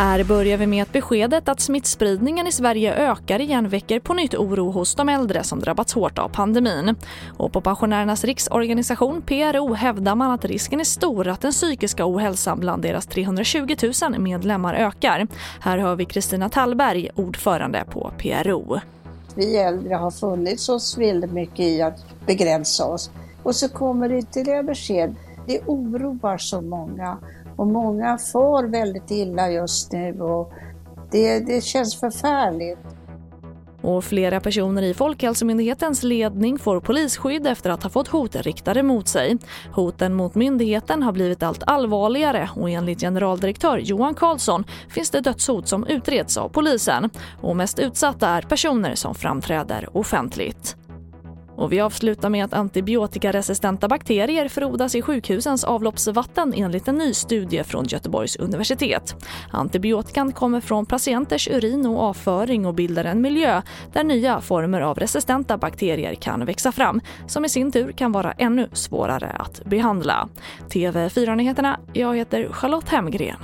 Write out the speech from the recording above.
Här börjar vi med att beskedet att smittspridningen i Sverige ökar igen väcker på nytt oro hos de äldre som drabbats hårt av pandemin. Och på Pensionärernas riksorganisation PRO hävdar man att risken är stor att den psykiska ohälsan bland deras 320 000 medlemmar ökar. Här hör vi Kristina Tallberg, ordförande på PRO. Vi äldre har funnits oss väldigt mycket i att begränsa oss. Och så kommer det ytterligare besked. Det oroar så många och många får väldigt illa just nu och det, det känns förfärligt. Och flera personer i Folkhälsomyndighetens ledning får polisskydd efter att ha fått hot riktade mot sig. Hoten mot myndigheten har blivit allt allvarligare och enligt generaldirektör Johan Karlsson finns det dödshot som utreds av polisen. Och mest utsatta är personer som framträder offentligt. Och vi avslutar med att antibiotikaresistenta bakterier frodas i sjukhusens avloppsvatten enligt en ny studie från Göteborgs universitet. Antibiotikan kommer från patienters urin och avföring och bildar en miljö där nya former av resistenta bakterier kan växa fram som i sin tur kan vara ännu svårare att behandla. TV4-nyheterna, jag heter Charlotte Hemgren.